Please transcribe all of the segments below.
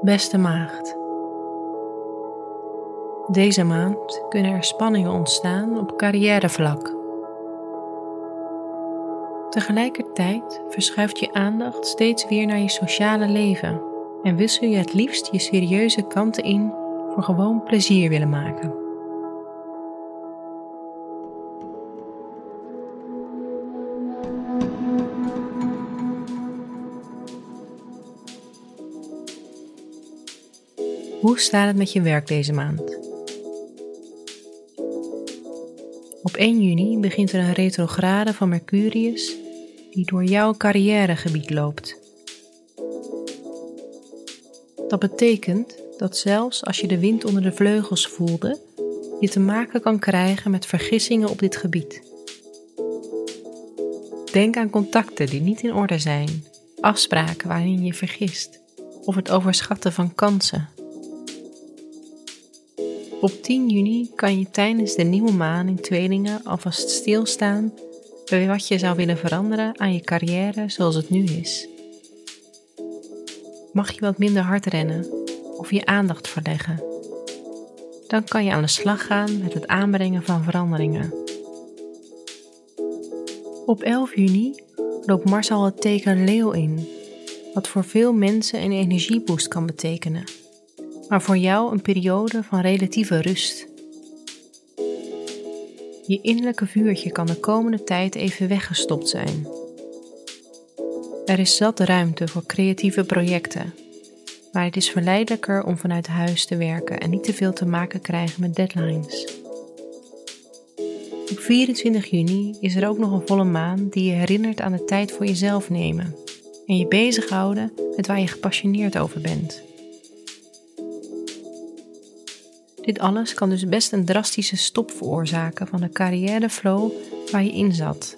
Beste maagd. Deze maand kunnen er spanningen ontstaan op carrièrevlak. Tegelijkertijd verschuift je aandacht steeds weer naar je sociale leven en wissel je het liefst je serieuze kanten in voor gewoon plezier willen maken. Hoe staat het met je werk deze maand? Op 1 juni begint er een retrograde van Mercurius die door jouw carrièregebied loopt. Dat betekent dat zelfs als je de wind onder de vleugels voelde, je te maken kan krijgen met vergissingen op dit gebied. Denk aan contacten die niet in orde zijn, afspraken waarin je vergist of het overschatten van kansen. Op 10 juni kan je tijdens de nieuwe maan in tweelingen alvast stilstaan bij wat je zou willen veranderen aan je carrière zoals het nu is. Mag je wat minder hard rennen of je aandacht verleggen? Dan kan je aan de slag gaan met het aanbrengen van veranderingen. Op 11 juni loopt Mars al het teken Leeuw in, wat voor veel mensen een energieboost kan betekenen maar voor jou een periode van relatieve rust. Je innerlijke vuurtje kan de komende tijd even weggestopt zijn. Er is zat ruimte voor creatieve projecten, maar het is verleidelijker om vanuit huis te werken en niet te veel te maken krijgen met deadlines. Op 24 juni is er ook nog een volle maan die je herinnert aan de tijd voor jezelf nemen en je bezighouden met waar je gepassioneerd over bent. Dit alles kan dus best een drastische stop veroorzaken van de carrièreflow waar je in zat.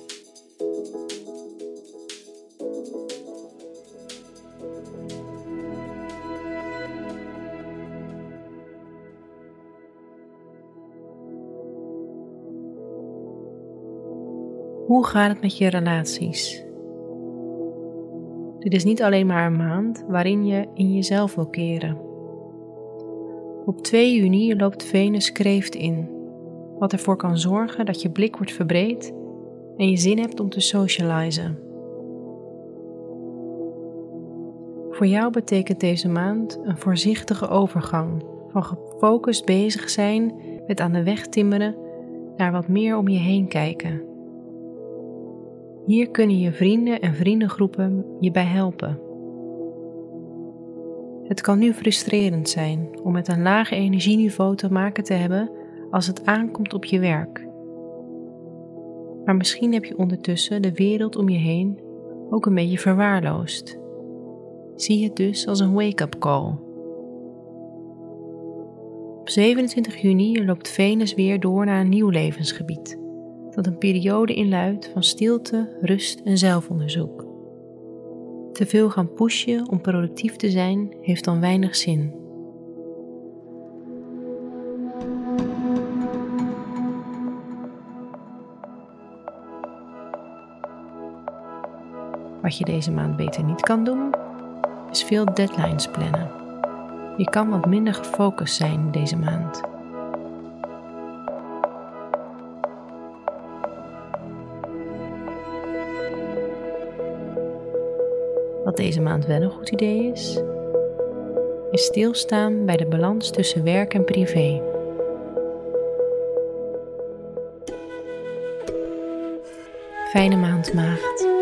Hoe gaat het met je relaties? Dit is niet alleen maar een maand waarin je in jezelf wil keren. Op 2 juni loopt Venus kreeft in, wat ervoor kan zorgen dat je blik wordt verbreed en je zin hebt om te socializen. Voor jou betekent deze maand een voorzichtige overgang van gefocust bezig zijn met aan de weg timmeren naar wat meer om je heen kijken. Hier kunnen je vrienden en vriendengroepen je bij helpen. Het kan nu frustrerend zijn om met een laag energieniveau te maken te hebben als het aankomt op je werk. Maar misschien heb je ondertussen de wereld om je heen ook een beetje verwaarloosd. Zie het dus als een wake-up call. Op 27 juni loopt Venus weer door naar een nieuw levensgebied, dat een periode inluidt van stilte, rust en zelfonderzoek. Te veel gaan pushen om productief te zijn heeft dan weinig zin. Wat je deze maand beter niet kan doen, is veel deadlines plannen. Je kan wat minder gefocust zijn deze maand. Wat deze maand wel een goed idee is, is stilstaan bij de balans tussen werk en privé. Fijne maand, maagd.